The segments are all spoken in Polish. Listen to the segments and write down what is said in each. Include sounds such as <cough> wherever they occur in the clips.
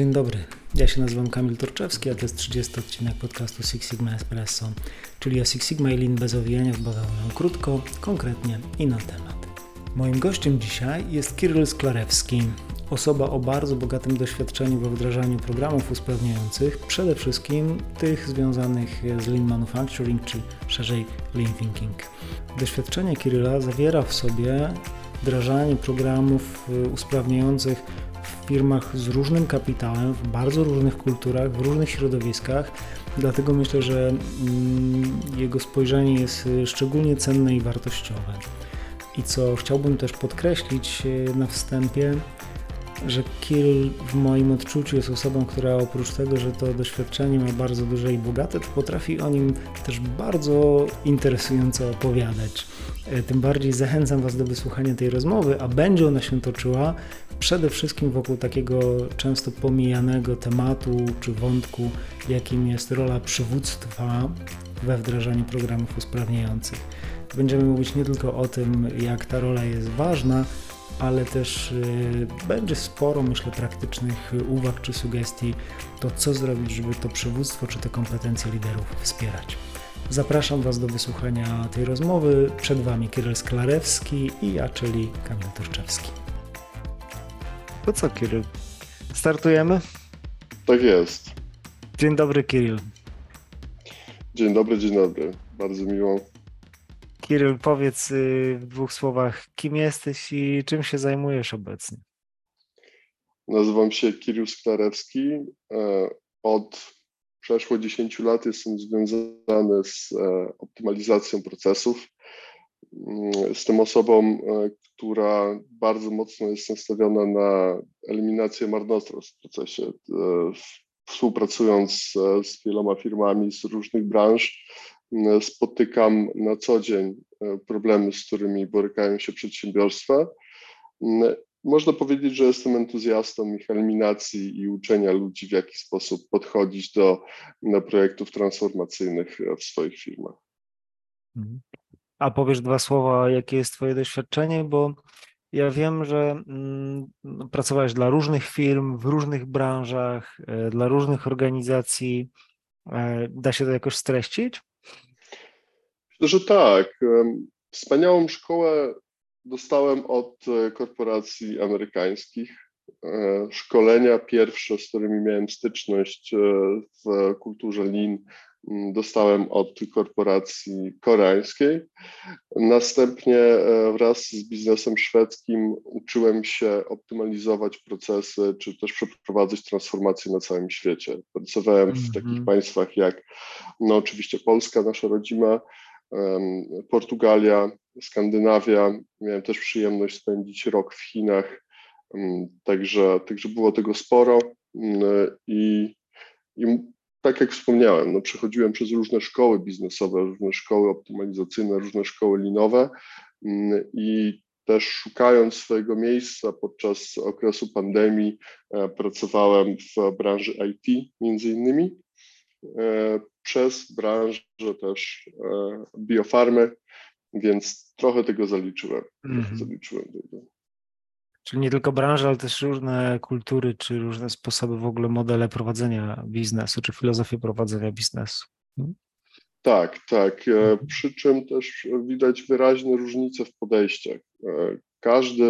Dzień dobry, ja się nazywam Kamil Torczewski, a to jest 30 odcinek podcastu Six Sigma Espresso, czyli o Six Sigma i Lean bez owijania w bawełnę, krótko, konkretnie i na temat. Moim gościem dzisiaj jest Kiryl Sklarewski, osoba o bardzo bogatym doświadczeniu we wdrażaniu programów usprawniających, przede wszystkim tych związanych z Lean Manufacturing, czy szerzej Lean Thinking. Doświadczenie Kiryla zawiera w sobie wdrażanie programów usprawniających w firmach z różnym kapitałem, w bardzo różnych kulturach, w różnych środowiskach. Dlatego myślę, że mm, jego spojrzenie jest szczególnie cenne i wartościowe. I co chciałbym też podkreślić e, na wstępie, że Kill w moim odczuciu jest osobą, która oprócz tego, że to doświadczenie ma bardzo duże i bogate, to potrafi o nim też bardzo interesująco opowiadać. E, tym bardziej zachęcam Was do wysłuchania tej rozmowy, a będzie ona się toczyła przede wszystkim wokół takiego często pomijanego tematu czy wątku, jakim jest rola przywództwa we wdrażaniu programów usprawniających. Będziemy mówić nie tylko o tym, jak ta rola jest ważna, ale też y, będzie sporo, myślę, praktycznych uwag czy sugestii, to co zrobić, żeby to przywództwo czy te kompetencje liderów wspierać. Zapraszam Was do wysłuchania tej rozmowy. Przed Wami Kiryl Sklarewski i ja, czyli Kamil Turczewski. To co, Kiryl? Startujemy? Tak jest. Dzień dobry, Kiryl. Dzień dobry, dzień dobry. Bardzo miło. Kiryl, powiedz y, w dwóch słowach, kim jesteś i czym się zajmujesz obecnie? Nazywam się Kirill Sklarewski. E, od przeszło 10 lat jestem związany z e, optymalizacją procesów. Mm, jestem osobą, e, która bardzo mocno jest nastawiona na eliminację marnotrawstw w procesie. Współpracując z wieloma firmami z różnych branż, spotykam na co dzień problemy, z którymi borykają się przedsiębiorstwa można powiedzieć, że jestem entuzjastą ich eliminacji i uczenia ludzi, w jaki sposób podchodzić do, do projektów transformacyjnych w swoich firmach. Mhm. A powiesz dwa słowa, jakie jest Twoje doświadczenie, bo ja wiem, że mm, no, pracowałeś dla różnych firm, w różnych branżach, e, dla różnych organizacji. E, da się to jakoś streścić? Myślę, że tak. Wspaniałą szkołę dostałem od e, korporacji amerykańskich. E, szkolenia pierwsze, z którymi miałem styczność e, w kulturze Lean, mm, dostałem od korporacji koreańskiej. Następnie wraz z biznesem szwedzkim uczyłem się optymalizować procesy, czy też przeprowadzać transformacje na całym świecie. Pracowałem w -hmm. takich państwach jak, no oczywiście Polska, nasza rodzima, Portugalia, Skandynawia. Miałem też przyjemność spędzić rok w Chinach, także, także było tego sporo i, i tak jak wspomniałem, no przechodziłem przez różne szkoły biznesowe, różne szkoły optymalizacyjne, różne szkoły linowe i też szukając swojego miejsca podczas okresu pandemii, e, pracowałem w branży IT między innymi. E, przez branżę też e, biofarmy, więc trochę tego zaliczyłem. Mhm. zaliczyłem tego. Czyli nie tylko branża, ale też różne kultury, czy różne sposoby w ogóle modele prowadzenia biznesu, czy filozofię prowadzenia biznesu. Hmm? Tak, tak. E, mhm. Przy czym też widać wyraźne różnice w podejściach. Każdy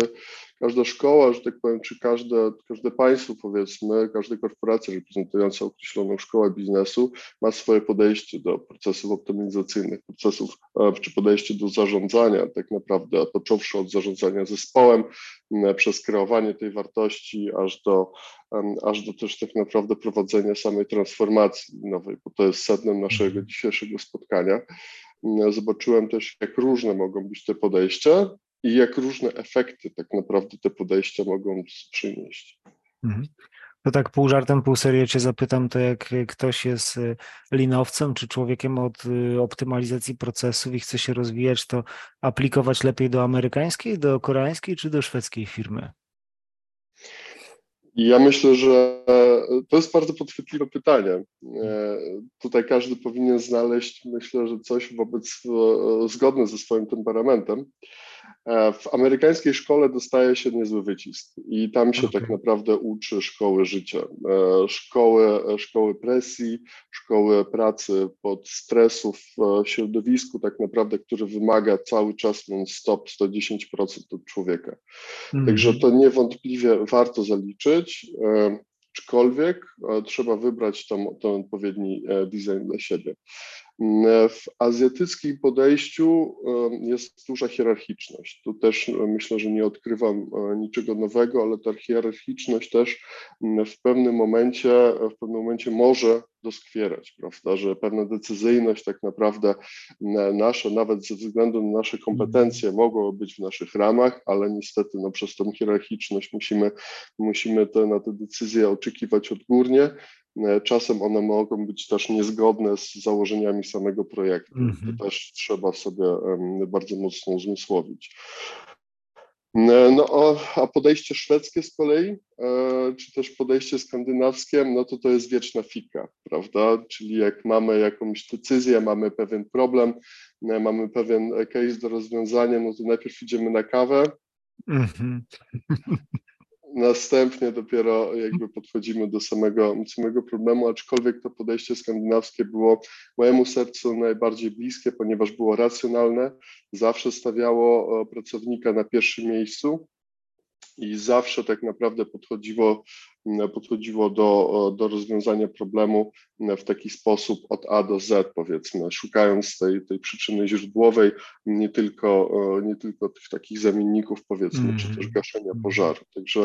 każda szkoła, że tak powiem, czy każde, każde państwo, powiedzmy, każda korporacja reprezentująca określoną szkołę biznesu ma swoje podejście do procesów optymalizacyjnych, procesów, e, czy podejście do zarządzania, tak naprawdę, począwszy od zarządzania zespołem, przez kreowanie tej wartości, aż do, aż do też tak naprawdę prowadzenia samej transformacji nowej, bo to jest sednem naszego mhm. dzisiejszego spotkania. Zobaczyłem też, jak różne mogą być te podejścia, i jak różne efekty tak naprawdę te podejścia mogą przynieść. Mhm. To tak pół żartem, pół serio cię zapytam, to jak ktoś jest y, linowcem czy człowiekiem od y, optymalizacji procesów i chce się rozwijać, to aplikować lepiej do amerykańskiej, do koreańskiej czy do szwedzkiej firmy? Ja myślę, że to jest bardzo podchwytliwe pytanie. E, tutaj każdy powinien znaleźć, myślę, że coś wobec zgodne ze swoim temperamentem. E, w amerykańskiej szkole dostaje się niezły wycisk i tam się okay. tak naprawdę uczy szkoły życia, e, szkoły, e, szkoły presji, szkoły pracy pod stresu w środowisku tak naprawdę, który wymaga cały czas non-stop 110% od człowieka. Mm. Także to niewątpliwie warto zaliczyć aczkolwiek trzeba wybrać ten odpowiedni design dla siebie. W azjatyckim podejściu jest duża hierarchiczność. Tu też myślę, że nie odkrywam niczego nowego, ale ta hierarchiczność też w pewnym momencie, w pewnym momencie może doskwierać, prawda, że pewna decyzyjność tak naprawdę nasza, nawet ze względu na nasze kompetencje mogą być w naszych ramach, ale niestety no, przez tą hierarchiczność musimy, musimy te, na te decyzje oczekiwać odgórnie. E, czasem one mogą być też niezgodne z założeniami samego projektu. -hmm. To mhm. też trzeba sobie bardzo mocno uzmysłowić. E, no, a podejście szwedzkie z kolei, e, czy też podejście skandynawskie, no to to jest wieczna fika, prawda? Czyli jak mamy jakąś decyzję, mamy pewien problem, mamy pewien case do rozwiązania, no to najpierw idziemy na kawę, -hmm. <laughs> Następnie dopiero jakby podchodzimy do samego, samego problemu, aczkolwiek to podejście skandynawskie było mojemu sercu najbardziej bliskie, ponieważ było racjonalne, zawsze stawiało pracownika na pierwszym miejscu i zawsze tak naprawdę podchodziło, podchodziło do, do rozwiązania problemu w taki sposób od A do Z, powiedzmy, szukając tej, tej przyczyny źródłowej, nie tylko, nie tylko tych takich zamienników, powiedzmy, mm. czy też mhm. gaszenia mhm. pożaru. Także,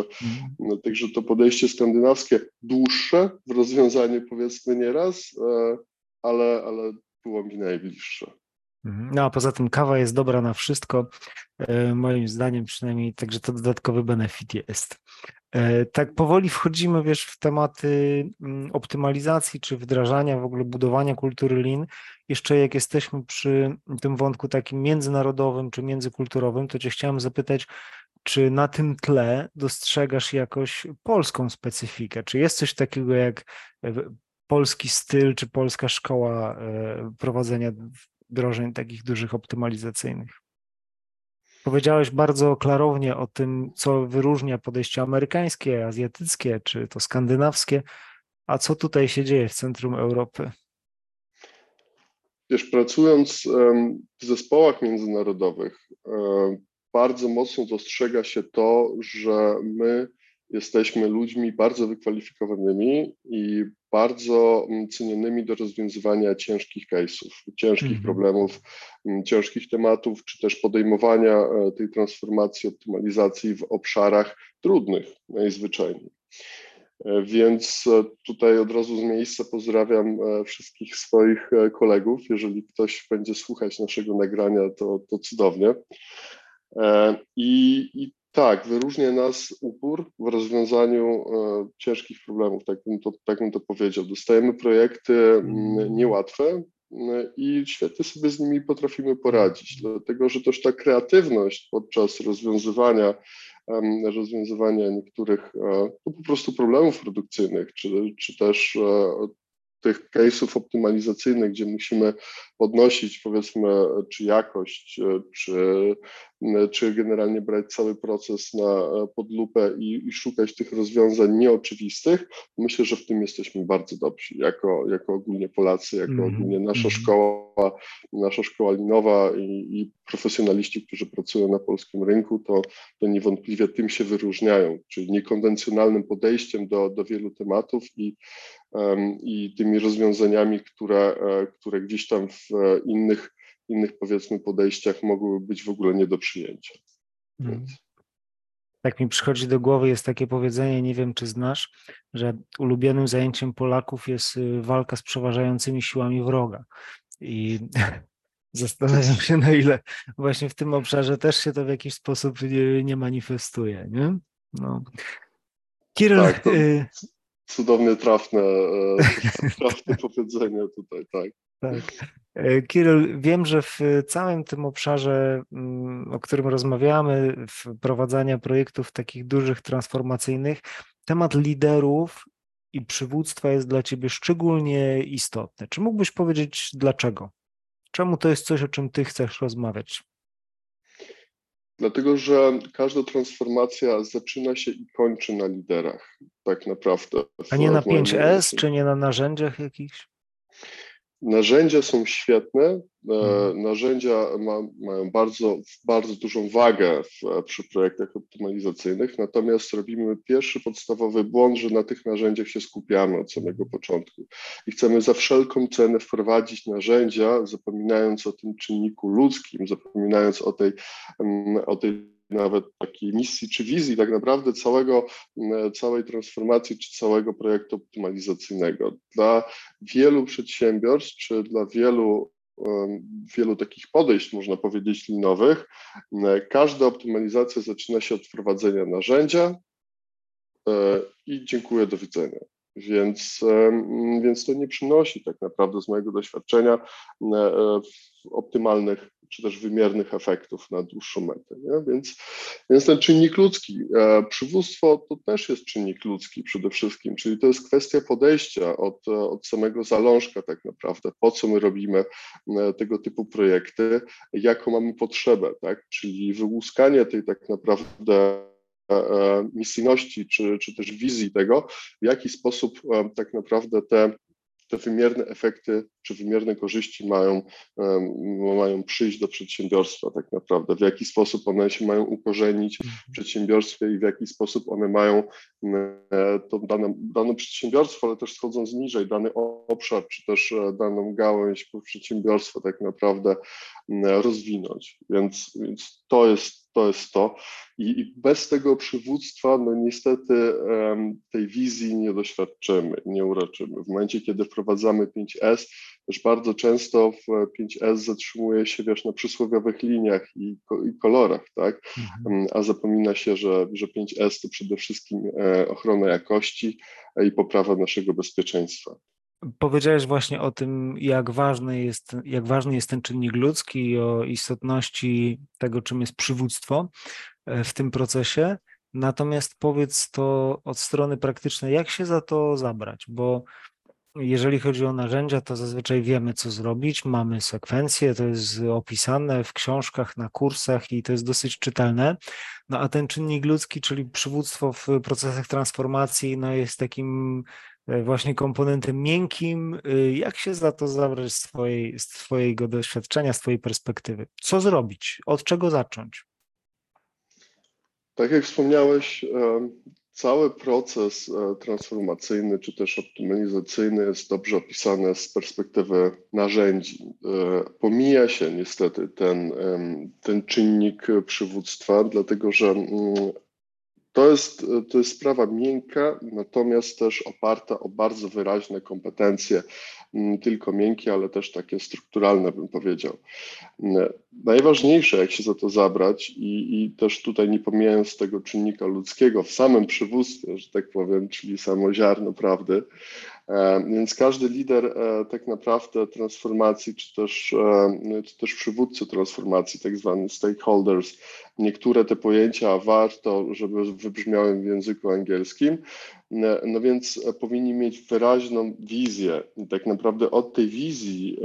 mm. także to podejście skandynawskie dłuższe w rozwiązaniu, powiedzmy, nieraz, e, ale, ale było mi najbliższe. Mhm. No a poza tym kawa jest dobra na wszystko, e, moim zdaniem przynajmniej, także to dodatkowy benefit jest. E, tak powoli wchodzimy, wiesz, w tematy mm, optymalizacji czy wdrażania, w ogóle budowania kultury Lean. Jeszcze jak jesteśmy przy tym wątku takim międzynarodowym czy międzykulturowym, to cię chciałem zapytać, czy na tym tle dostrzegasz jakoś polską specyfikę? Czy jest coś takiego jak e, polski styl, czy polska szkoła prowadzenia wdrożeń takich dużych optymalizacyjnych. Powiedziałeś bardzo klarownie o tym, co wyróżnia podejście amerykańskie, azjatyckie czy to skandynawskie. A co tutaj się dzieje w centrum Europy? Wiesz, pracując w zespołach międzynarodowych, bardzo mocno dostrzega się to, że my jesteśmy ludźmi bardzo wykwalifikowanymi i bardzo mm, cenionymi do rozwiązywania ciężkich case'ów, ciężkich mm -hmm. problemów, ciężkich tematów, czy też podejmowania e, tej transformacji, optymalizacji w obszarach trudnych najzwyczajniej. E, więc e, tutaj od razu z miejsca pozdrawiam wszystkich swoich kolegów. Jeżeli ktoś będzie słuchać naszego nagrania, to, to cudownie. I, I tak, wyróżnia nas upór w rozwiązaniu e, ciężkich problemów, tak bym, to, tak bym to powiedział. Dostajemy projekty mm, niełatwe e, i świetnie sobie z nimi potrafimy poradzić, dlatego że też ta kreatywność podczas rozwiązywania, rozwiązywania niektórych e, no, po prostu problemów produkcyjnych, czy, czy też tych case'ów optymalizacyjnych, gdzie musimy podnosić powiedzmy czy jakość, czy czy generalnie brać cały proces na pod lupę i, i, szukać tych rozwiązań nieoczywistych. Myślę, że w tym jesteśmy bardzo dobrzy, jako, jako ogólnie Polacy, jako mm ogólnie nasza mhm. szkoła, nasza szkoła linowa i, i, profesjonaliści, którzy pracują na polskim rynku, to, to niewątpliwie tym się wyróżniają, czyli niekonwencjonalnym podejściem do, do wielu tematów i, i tymi rozwiązaniami, które, e, które gdzieś tam w innych innych powiedzmy podejściach mogłyby być w ogóle nie do przyjęcia. Hmm. Więc. Tak mi przychodzi do głowy jest takie powiedzenie, nie wiem czy znasz, że ulubionym zajęciem Polaków jest y, walka z przeważającymi siłami wroga. I <laughs> zastanawiam się, na ile właśnie w tym obszarze też się to w jakiś sposób nie, nie manifestuje. Nie? No. Kiryl, tak, y, cudownie trafne, e, <laughs> trafne powiedzenie tutaj, tak. Tak. E, Kiryl, wiem, że w całym tym obszarze, mm, o którym rozmawiamy, wprowadzania projektów takich dużych, transformacyjnych, temat liderów i przywództwa jest dla Ciebie szczególnie istotny. Czy mógłbyś powiedzieć dlaczego? Czemu to jest coś, o czym Ty chcesz rozmawiać? Dlatego, że każda transformacja zaczyna się i kończy na liderach, tak naprawdę. A nie na 5S, czy nie na narzędziach jakichś? Narzędzia są świetne. E, mhm. Narzędzia ma, mają bardzo, bardzo dużą wagę w, przy projektach optymalizacyjnych, natomiast robimy pierwszy podstawowy błąd, że na tych narzędziach się skupiamy od samego początku i chcemy za wszelką cenę wprowadzić narzędzia, zapominając o tym czynniku ludzkim, zapominając o tej, mm, o tej nawet takiej misji czy wizji tak naprawdę całego, e, całej transformacji czy całego projektu optymalizacyjnego. Dla wielu przedsiębiorstw czy dla wielu wielu takich podejść, można powiedzieć, linowych. E, każda optymalizacja zaczyna się od wprowadzenia narzędzia e, i dziękuję, do widzenia. Więc, więc to nie przynosi tak naprawdę z mojego doświadczenia optymalnych czy też wymiernych efektów na dłuższą metę. Nie? Więc, więc ten czynnik ludzki, e, przywództwo to też jest czynnik ludzki przede wszystkim, czyli to jest kwestia podejścia od, od samego zalążka tak naprawdę, po co my robimy e, tego typu projekty, jaką mamy potrzebę, tak? czyli wyłuskanie tej tak naprawdę e, misyjności, czy, czy też wizji tego, w jaki sposób tak naprawdę te te wymierne efekty czy wymierne korzyści mają, mają przyjść do przedsiębiorstwa tak naprawdę, w jaki sposób one się mają ukorzenić w mhm. przedsiębiorstwie i w jaki sposób one mają to dane, dane przedsiębiorstwo, ale też schodząc niżej, dany obszar, czy też e, daną gałęź przedsiębiorstwa tak naprawdę rozwinąć. Więc, więc to jest to jest to. I, I, bez tego przywództwa, no niestety um, tej wizji nie doświadczymy, nie uraczymy. W momencie, kiedy wprowadzamy 5S, też bardzo często w 5S zatrzymuje się, wiesz, na przysłowiowych liniach i, i kolorach, tak? Mhm. A zapomina się, że, że 5S to przede wszystkim e, ochrona jakości i poprawa naszego bezpieczeństwa. Powiedziałeś właśnie o tym, jak ważny jest, jak ważny jest ten czynnik ludzki i o istotności tego, czym jest przywództwo e, w tym procesie. Natomiast powiedz to od strony praktycznej, jak się za to zabrać, bo jeżeli chodzi o narzędzia, to zazwyczaj wiemy, co zrobić. Mamy sekwencje, to jest opisane w książkach, na kursach i to jest dosyć czytelne. No a ten czynnik ludzki, czyli przywództwo w procesach transformacji, no jest takim właśnie komponentem miękkim. E, jak się za to zabrać z, twojej, z Twojego doświadczenia, z Twojej perspektywy? Co zrobić? Od czego zacząć? Tak jak wspomniałeś, e, cały proces transformacyjny czy też optymalizacyjny jest dobrze opisany z perspektywy narzędzi. Pomija się niestety ten, ten czynnik przywództwa, dlatego że mm, to jest, to jest sprawa miękka, natomiast też oparta o bardzo wyraźne kompetencje, nie tylko miękkie, ale też takie strukturalne, bym powiedział. Najważniejsze, jak się za to zabrać, i, i też tutaj nie pomijając tego czynnika ludzkiego w samym przywództwie, że tak powiem, czyli samo ziarno prawdy, E, więc każdy lider e, tak naprawdę transformacji, czy też, e, czy też przywódcy transformacji, tak zwany stakeholders, niektóre te pojęcia warto, żeby wybrzmiały w języku angielskim, no więc powinni mieć wyraźną wizję. I tak naprawdę od tej wizji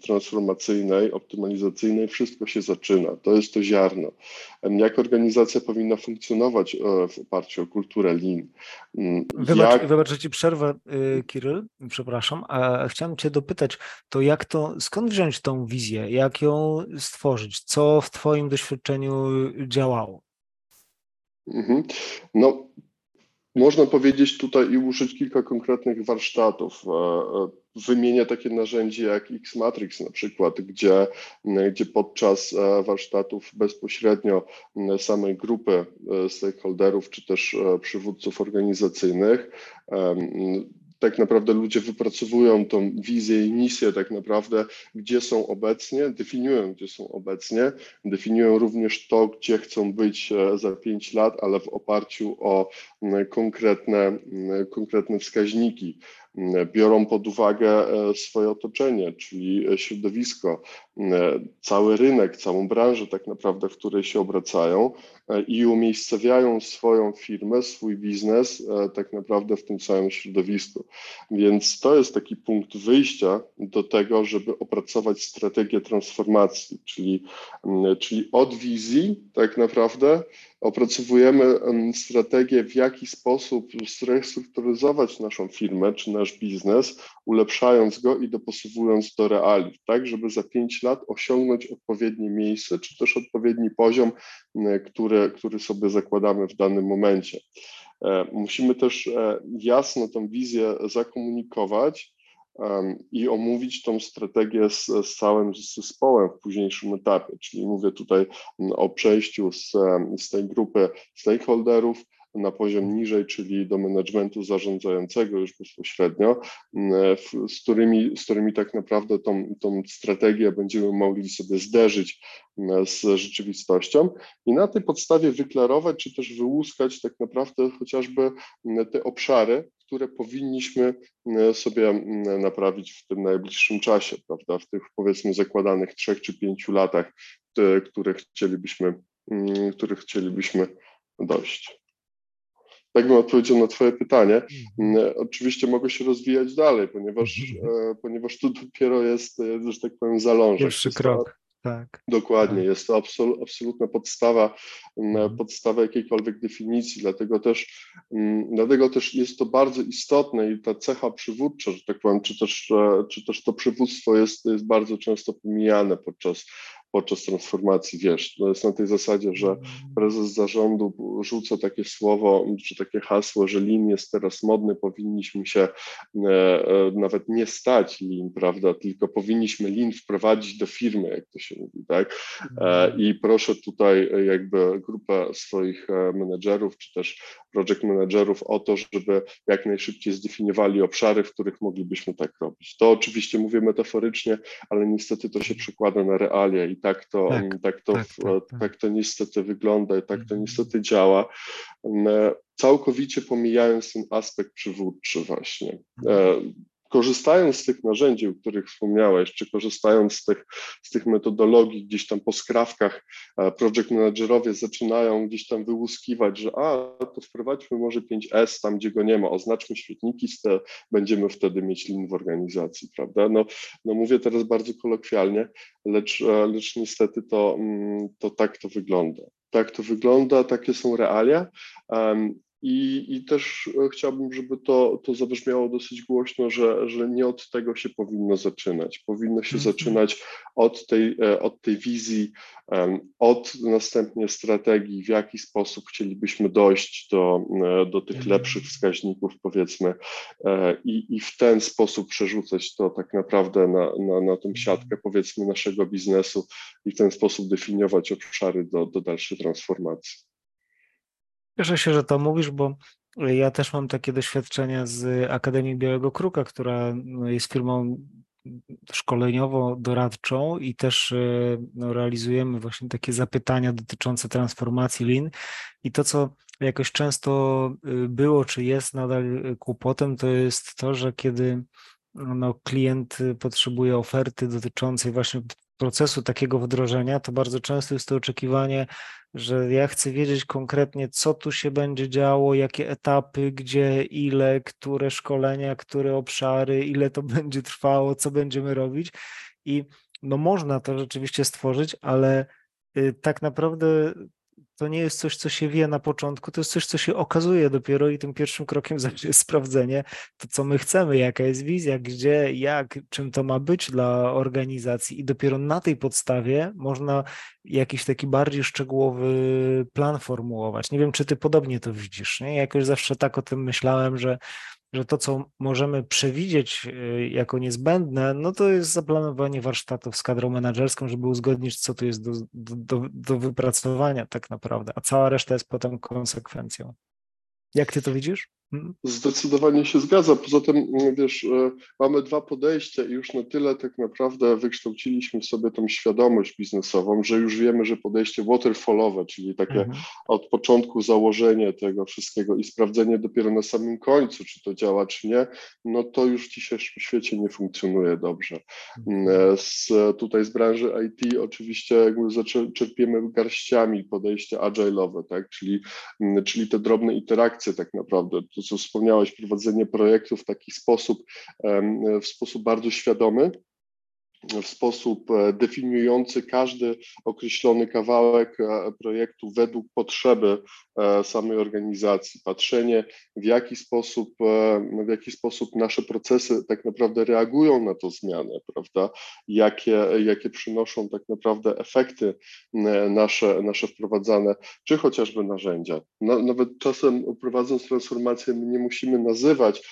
transformacyjnej, optymalizacyjnej wszystko się zaczyna. To jest to ziarno. Jak organizacja powinna funkcjonować w oparciu o kulturę Lean? Mm, wybacz, jak... wybacz że ci przerwę, y, Kiryl, przepraszam, a chciałem cię dopytać, to jak to, skąd wziąć tą wizję, jak ją stworzyć, co w twoim doświadczeniu działało? Mhm. No, można powiedzieć tutaj i użyć kilka konkretnych warsztatów. E, e, wymienię takie narzędzie jak X-Matrix na przykład, gdzie, gdzie podczas e, warsztatów bezpośrednio samej grupy stakeholderów czy też przywódców organizacyjnych tak naprawdę ludzie wypracowują tą wizję i misję tak naprawdę, gdzie są obecnie, definiują, gdzie są obecnie, definiują również to, gdzie chcą być e, za pięć lat, ale w oparciu o konkretne, konkretne wskaźniki. Biorą pod uwagę swoje otoczenie, czyli środowisko, cały rynek, całą branżę tak naprawdę, w której się obracają i umiejscowiają swoją firmę, swój biznes tak naprawdę w tym całym środowisku. Więc to jest taki punkt wyjścia do tego, żeby opracować strategię transformacji, czyli, czyli od wizji tak naprawdę opracowujemy strategię, w jaki sposób zrestrukturyzować naszą firmę czy nasz biznes, ulepszając go i dopasowując do realiów, tak, żeby za pięć lat osiągnąć odpowiednie miejsce, czy też odpowiedni poziom, który, który sobie zakładamy w danym momencie. E, musimy też e, jasno tą wizję zakomunikować, i omówić tą strategię z, z całym zespołem w późniejszym etapie. Czyli mówię tutaj o przejściu z, z tej grupy stakeholderów na poziom niżej, czyli do managementu zarządzającego już bezpośrednio, z którymi, z którymi tak naprawdę tą, tą strategię będziemy mogli sobie zderzyć z rzeczywistością i na tej podstawie wyklarować, czy też wyłuskać tak naprawdę chociażby te obszary, które powinniśmy sobie naprawić w tym najbliższym czasie, prawda, w tych powiedzmy zakładanych trzech czy pięciu latach, które chcielibyśmy, których chcielibyśmy dojść. Tak bym odpowiedział na Twoje pytanie. Mhm. Oczywiście mogę się rozwijać dalej, ponieważ, mhm. e, ponieważ tu dopiero jest, e, że tak powiem, zalążek. Pierwszy krok. Tak. Dokładnie, tak. jest to absol, absolutna podstawa, mhm. podstawa jakiejkolwiek definicji, dlatego też, dlatego też jest to bardzo istotne i ta cecha przywódcza, że tak powiem, czy też, e, czy też to przywództwo jest, jest bardzo często pomijane podczas, podczas transformacji, wiesz, to jest na tej zasadzie, że prezes zarządu rzuca takie słowo, czy takie hasło, że lin jest teraz modny, powinniśmy się e, e, nawet nie stać lin, prawda, tylko powinniśmy lin wprowadzić do firmy, jak to się mówi, tak? E, mm. I proszę tutaj jakby grupę swoich menedżerów, czy też project managerów o to, żeby jak najszybciej zdefiniowali obszary, w których moglibyśmy tak robić. To oczywiście mówię metaforycznie, ale niestety to się przekłada na realia i tak to, tak, tak to, tak, tak, tak, to niestety wygląda i tak to mhm. niestety działa, całkowicie pomijając ten aspekt przywódczy właśnie. Korzystając z tych narzędzi, o których wspomniałeś, czy korzystając z tych, z tych metodologii, gdzieś tam po skrawkach project managerowie zaczynają gdzieś tam wyłuskiwać, że a, to wprowadźmy może 5S tam, gdzie go nie ma, oznaczmy świetniki, będziemy wtedy mieć lin w organizacji, prawda? No, no mówię teraz bardzo kolokwialnie, lecz, e, lecz niestety to, mm, to tak to wygląda. Tak to wygląda, takie są realia. I, I też e, chciałbym, żeby to, to zabrzmiało dosyć głośno, że, że nie od tego się powinno zaczynać. Powinno się mhm. zaczynać od tej, e, od tej wizji, od następnie strategii, w jaki sposób chcielibyśmy dojść do, e, do tych mhm. lepszych wskaźników, powiedzmy, i, i w ten sposób przerzucać to tak naprawdę na, na, na tą siatkę, mhm. powiedzmy, naszego biznesu i w ten sposób definiować obszary do, do dalszej transformacji. Cieszę się, że to mówisz, bo ja też mam takie doświadczenia z Akademii Białego Kruka, która no, jest firmą szkoleniowo-doradczą i też e, no, realizujemy właśnie takie zapytania dotyczące transformacji lin. I to, co jakoś często y, było, czy jest nadal kłopotem, to jest to, że kiedy no, klient potrzebuje oferty dotyczącej właśnie procesu takiego wdrożenia, to bardzo często jest to oczekiwanie, że ja chcę wiedzieć konkretnie, co tu się będzie działo, jakie etapy, gdzie, ile, które szkolenia, które obszary, ile to <laughs> będzie trwało, co będziemy robić. I no można to rzeczywiście stworzyć, ale y, tak naprawdę to nie jest coś, co się wie na początku, to jest coś, co się okazuje dopiero i tym pierwszym krokiem <laughs> zawsze jest sprawdzenie, to co my chcemy, jaka jest wizja, gdzie, jak, czym to ma być dla organizacji i dopiero na tej podstawie można jakiś taki bardziej szczegółowy plan formułować. Nie wiem, czy ty podobnie to widzisz, nie? Jakoś zawsze tak o tym myślałem, że że to, co możemy przewidzieć y, jako niezbędne, no to jest zaplanowanie warsztatów z kadrą menedżerską, żeby uzgodnić, co tu jest do, do, do wypracowania tak naprawdę, a cała reszta jest potem konsekwencją. Jak ty to widzisz? Mhm. Zdecydowanie się zgadza. Poza tym, mm, wiesz, e, mamy dwa podejścia i już na tyle tak naprawdę wykształciliśmy sobie tą świadomość biznesową, że już wiemy, że podejście waterfallowe, czyli takie mhm. od początku założenie tego wszystkiego i sprawdzenie dopiero na samym końcu, czy to działa, czy nie, no to już w dzisiejszym świecie nie funkcjonuje dobrze. Mhm. E, z, tutaj z branży IT oczywiście jakby czerpiemy garściami podejście agile'owe, tak? czyli, mm, czyli te drobne interakcje tak naprawdę to, co wspomniałeś, prowadzenie projektu w taki sposób, w sposób bardzo świadomy, w sposób e, definiujący każdy określony kawałek e, projektu według potrzeby e, samej organizacji. Patrzenie, w jaki sposób, w jaki sposób nasze procesy tak naprawdę reagują na tą zmianę, prawda? Jakie, jakie przynoszą tak naprawdę efekty nasze, nasze wprowadzane, czy chociażby narzędzia. Nawet czasem prowadząc transformację, my nie musimy nazywać,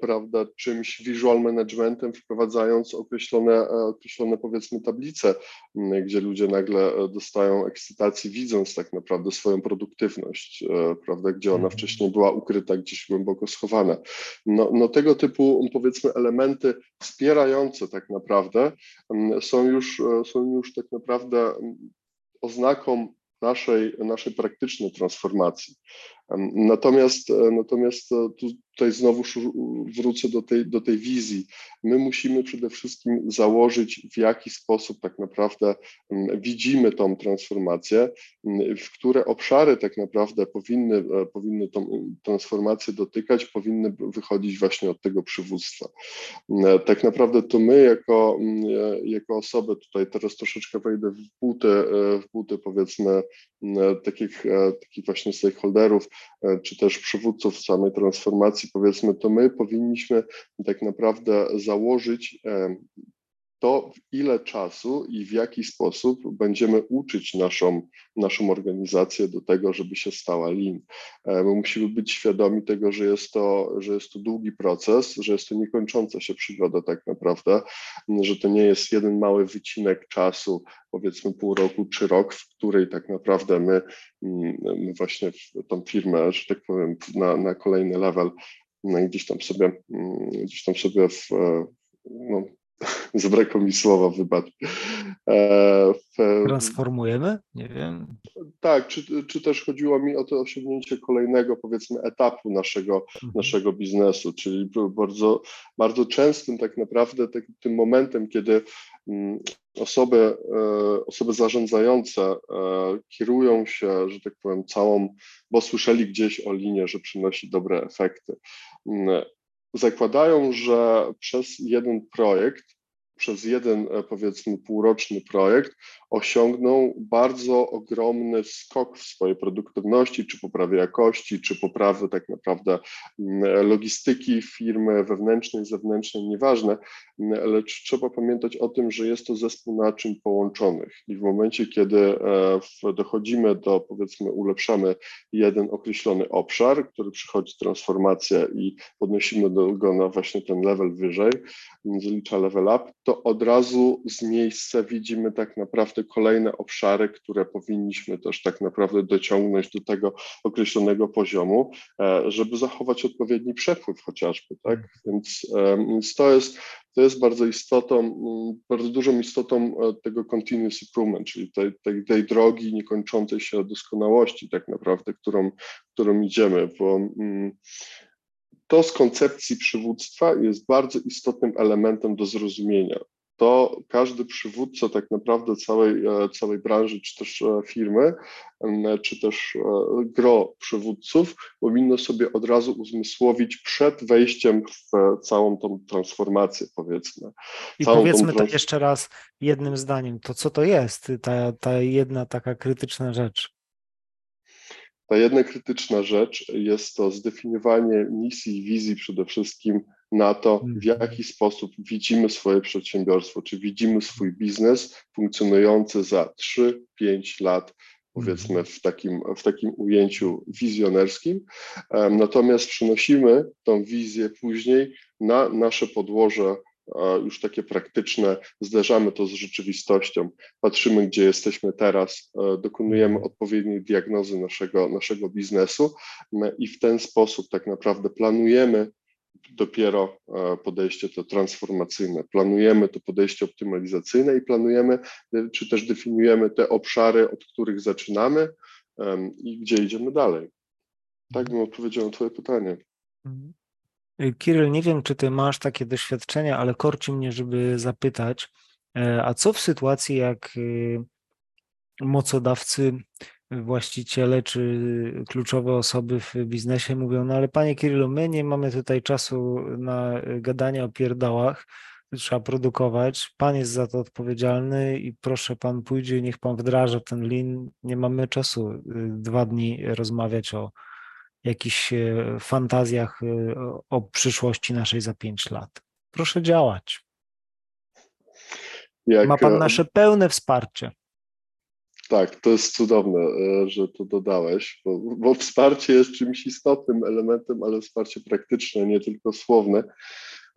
prawda, czymś visual managementem, wprowadzając określone określone powiedzmy tablice, gdzie ludzie nagle e, dostają ekscytacji, widząc tak naprawdę swoją produktywność, e, prawda, gdzie ona mhm. wcześniej była ukryta, gdzieś głęboko schowana. No, no tego typu powiedzmy elementy wspierające tak naprawdę są już, e, są już tak naprawdę oznaką naszej, naszej praktycznej transformacji. Natomiast, natomiast tutaj znowu wrócę do tej, do tej wizji. My musimy przede wszystkim założyć, w jaki sposób tak naprawdę widzimy tą transformację, w które obszary tak naprawdę powinny, e, powinny tą transformację dotykać, powinny wychodzić właśnie od tego przywództwa. E, tak naprawdę to my jako, e, jako osoby, tutaj teraz troszeczkę wejdę w buty, w buty powiedzmy takich, takich właśnie stakeholderów, czy też przywódców samej transformacji, powiedzmy, to my powinniśmy tak naprawdę założyć to, ile czasu i w jaki sposób będziemy uczyć naszą, naszą organizację do tego, żeby się stała lean. E, my musimy być świadomi tego, że jest, to, że jest to długi proces, że jest to niekończąca się przygoda tak naprawdę, że to nie jest jeden mały wycinek czasu, powiedzmy pół roku czy rok, w której tak naprawdę my, my właśnie tą firmę, że tak powiem, na, na kolejny level no, gdzieś tam sobie, gdzieś tam sobie w, no, <laughs> Zabrakło mi słowa, wybacz. E, Transformujemy? Nie wiem. Tak, czy, czy też chodziło mi o to osiągnięcie kolejnego, powiedzmy, etapu naszego, mhm. naszego biznesu, czyli bardzo, bardzo częstym tak naprawdę tak, tym momentem, kiedy mm, osoby, e, osoby zarządzające e, kierują się, że tak powiem, całą, bo słyszeli gdzieś o linie, że przynosi dobre efekty mm, zakładają, że przez jeden projekt, przez jeden e, powiedzmy półroczny projekt osiągną bardzo ogromny skok w swojej produktywności, czy poprawy jakości, czy poprawy tak naprawdę mm, logistyki firmy wewnętrznej, zewnętrznej, nieważne, mm, lecz trzeba pamiętać o tym, że jest to zespół naczyń połączonych i w momencie, kiedy e, dochodzimy do, powiedzmy, ulepszamy jeden określony obszar, który przychodzi transformacja i podnosimy go na właśnie ten level wyżej, zalicza level up, to od razu z miejsca widzimy tak naprawdę kolejne obszary, które powinniśmy też tak naprawdę dociągnąć do tego określonego poziomu, e, żeby zachować odpowiedni przepływ chociażby, tak? Więc, e, więc to jest to jest bardzo istotą, bardzo dużą istotą e, tego continuous improvement, czyli tej, tej, tej drogi niekończącej się doskonałości tak naprawdę, którą, którą idziemy, bo to z koncepcji przywództwa jest bardzo istotnym elementem do zrozumienia to każdy przywódca tak naprawdę całej, e, całej branży, czy też e, firmy, czy też e, gro przywódców powinno sobie od razu uzmysłowić przed wejściem w całą tą transformację, powiedzmy. I powiedzmy to jeszcze raz jednym zdaniem, to co to jest ta, ta jedna taka krytyczna rzecz? Ta jedna krytyczna rzecz jest to zdefiniowanie misji i wizji przede wszystkim na to, w mhm. jaki sposób widzimy swoje przedsiębiorstwo, czy widzimy swój biznes funkcjonujący za 3-5 lat, powiedzmy mhm. w takim, w takim ujęciu wizjonerskim. Natomiast przenosimy tą wizję później na nasze podłoże już takie praktyczne, zderzamy to z rzeczywistością, patrzymy, gdzie jesteśmy teraz, dokonujemy odpowiedniej diagnozy naszego, naszego biznesu i w ten sposób tak naprawdę planujemy dopiero podejście to transformacyjne. Planujemy to podejście optymalizacyjne i planujemy, czy też definiujemy te obszary, od których zaczynamy i gdzie idziemy dalej. Tak bym odpowiedział na Twoje pytanie. Mhm. Kiryl, nie wiem, czy ty masz takie doświadczenia, ale korci mnie, żeby zapytać, e, a co w sytuacji, jak y, mocodawcy, właściciele czy kluczowe osoby w biznesie mówią, no ale panie Kirylu, my nie mamy tutaj czasu na gadanie o pierdałach, trzeba produkować, pan jest za to odpowiedzialny i proszę pan pójdzie, niech pan wdraża ten lin, nie mamy czasu y, dwa dni rozmawiać o jakichś e, fantazjach e, o przyszłości naszej za pięć lat. Proszę działać. Jak, Ma pan e, nasze pełne wsparcie. Tak, to jest cudowne, że to dodałeś, bo, bo, wsparcie jest czymś istotnym elementem, ale wsparcie praktyczne, nie tylko słowne.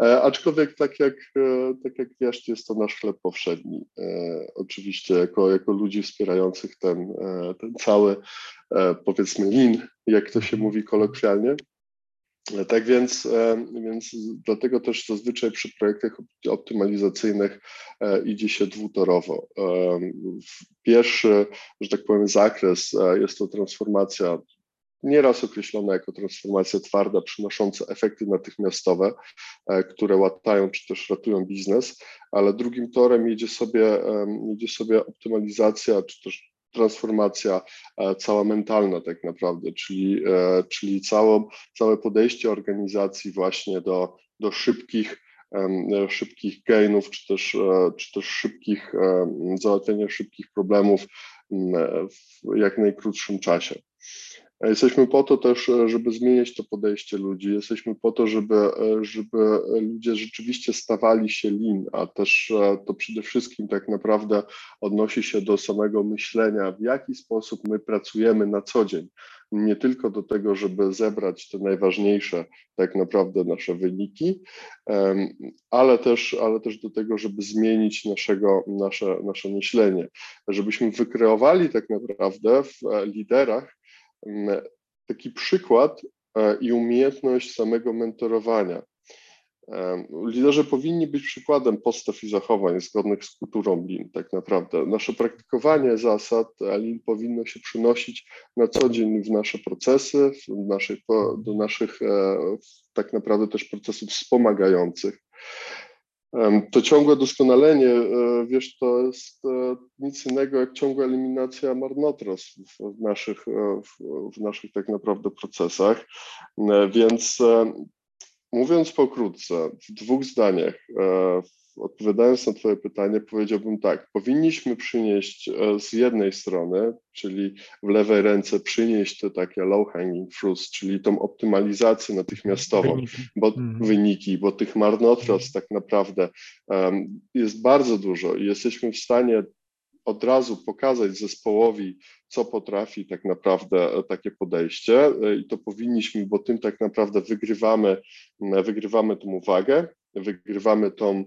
E, aczkolwiek tak jak, e, tak jak wiesz, jest to nasz chleb powszedni. E, oczywiście jako, jako ludzi wspierających ten, ten cały, powiedzmy, lin, jak to się mówi kolokwialnie. Tak więc, więc dlatego też zazwyczaj przy projektach optymalizacyjnych idzie się dwutorowo. Pierwszy, że tak powiem, zakres jest to transformacja nieraz określona jako transformacja twarda, przynosząca efekty natychmiastowe, e, które łatają czy też ratują biznes, ale drugim torem idzie sobie, idzie sobie optymalizacja czy też transformacja e, cała mentalna tak naprawdę, czyli, e, czyli całe, całe podejście organizacji właśnie do, do szybkich, szybkich gainów, czy też, czy też szybkich, załatwienia szybkich problemów w jak najkrótszym czasie. Jesteśmy po to też, e, żeby zmieniać to podejście ludzi. Jesteśmy po to, żeby, e, żeby ludzie rzeczywiście stawali się lin, a też e, to przede wszystkim tak naprawdę odnosi się do samego myślenia, w jaki sposób my pracujemy na co dzień. Nie tylko do tego, żeby zebrać te najważniejsze tak naprawdę nasze wyniki, ale też, ale też do tego, żeby zmienić naszego, nasze, nasze myślenie, żebyśmy wykreowali tak naprawdę w liderach taki przykład e, i umiejętność samego mentorowania. Liderzy powinni być przykładem postaw i zachowań zgodnych z kulturą Lean, tak naprawdę. Nasze praktykowanie zasad Lean powinno się przynosić na co dzień w nasze procesy, w do naszych e, tak naprawdę też procesów wspomagających. To ciągłe doskonalenie, e, wiesz, to jest e, nic innego jak ciągła eliminacja marnotrawstw w naszych, e, w, w naszych tak naprawdę procesach. Więc mówiąc pokrótce, w dwóch zdaniach, odpowiadając na Twoje pytanie, powiedziałbym tak, powinniśmy przynieść e, z jednej strony, czyli w lewej ręce przynieść te takie low hanging fruits, czyli tą optymalizację natychmiastową, wyniki. bo mhm. wyniki, bo tych marnotrawstw tak naprawdę um, jest bardzo dużo i jesteśmy w stanie od razu pokazać zespołowi, co potrafi tak naprawdę e, takie podejście e, i to powinniśmy, bo tym tak naprawdę wygrywamy, wygrywamy tą uwagę, wygrywamy tą,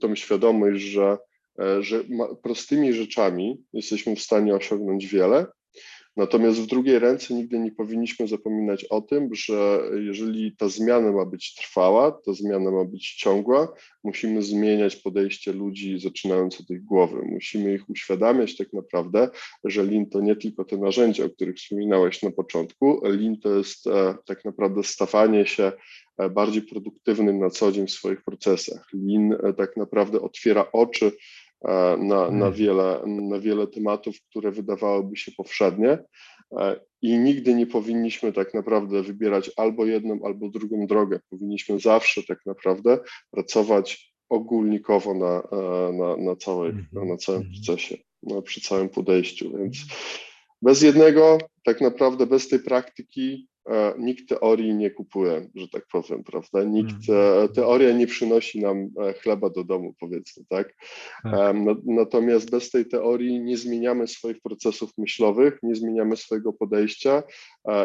tą świadomość, że, e, że prostymi rzeczami jesteśmy w stanie osiągnąć wiele, Natomiast w drugiej ręce nigdy nie powinniśmy zapominać o tym, że jeżeli ta zmiana ma być trwała, ta zmiana ma być ciągła, musimy zmieniać podejście ludzi, zaczynając od ich głowy. Musimy ich uświadamiać tak naprawdę, że Lean to nie tylko te narzędzia, o których wspominałeś na początku. Lean to jest e, tak naprawdę stawanie się bardziej produktywnym na co dzień w swoich procesach. Lean e, tak naprawdę otwiera oczy E, na, na, hmm. wiele, na wiele tematów, które wydawałyby się powszednie. E, I nigdy nie powinniśmy tak naprawdę wybierać albo jedną, albo drugą drogę. Powinniśmy zawsze tak naprawdę pracować ogólnikowo na, e, na, na, całej, mhm. na całym mhm. procesie, no, przy całym podejściu. Więc bez jednego, tak naprawdę bez tej praktyki e, nikt teorii nie kupuje, że tak powiem, prawda? Nikt, mhm. teoria nie przynosi nam chleba do domu, powiedzmy, tak? tak? Natomiast bez tej teorii nie zmieniamy swoich procesów myślowych, nie zmieniamy swojego podejścia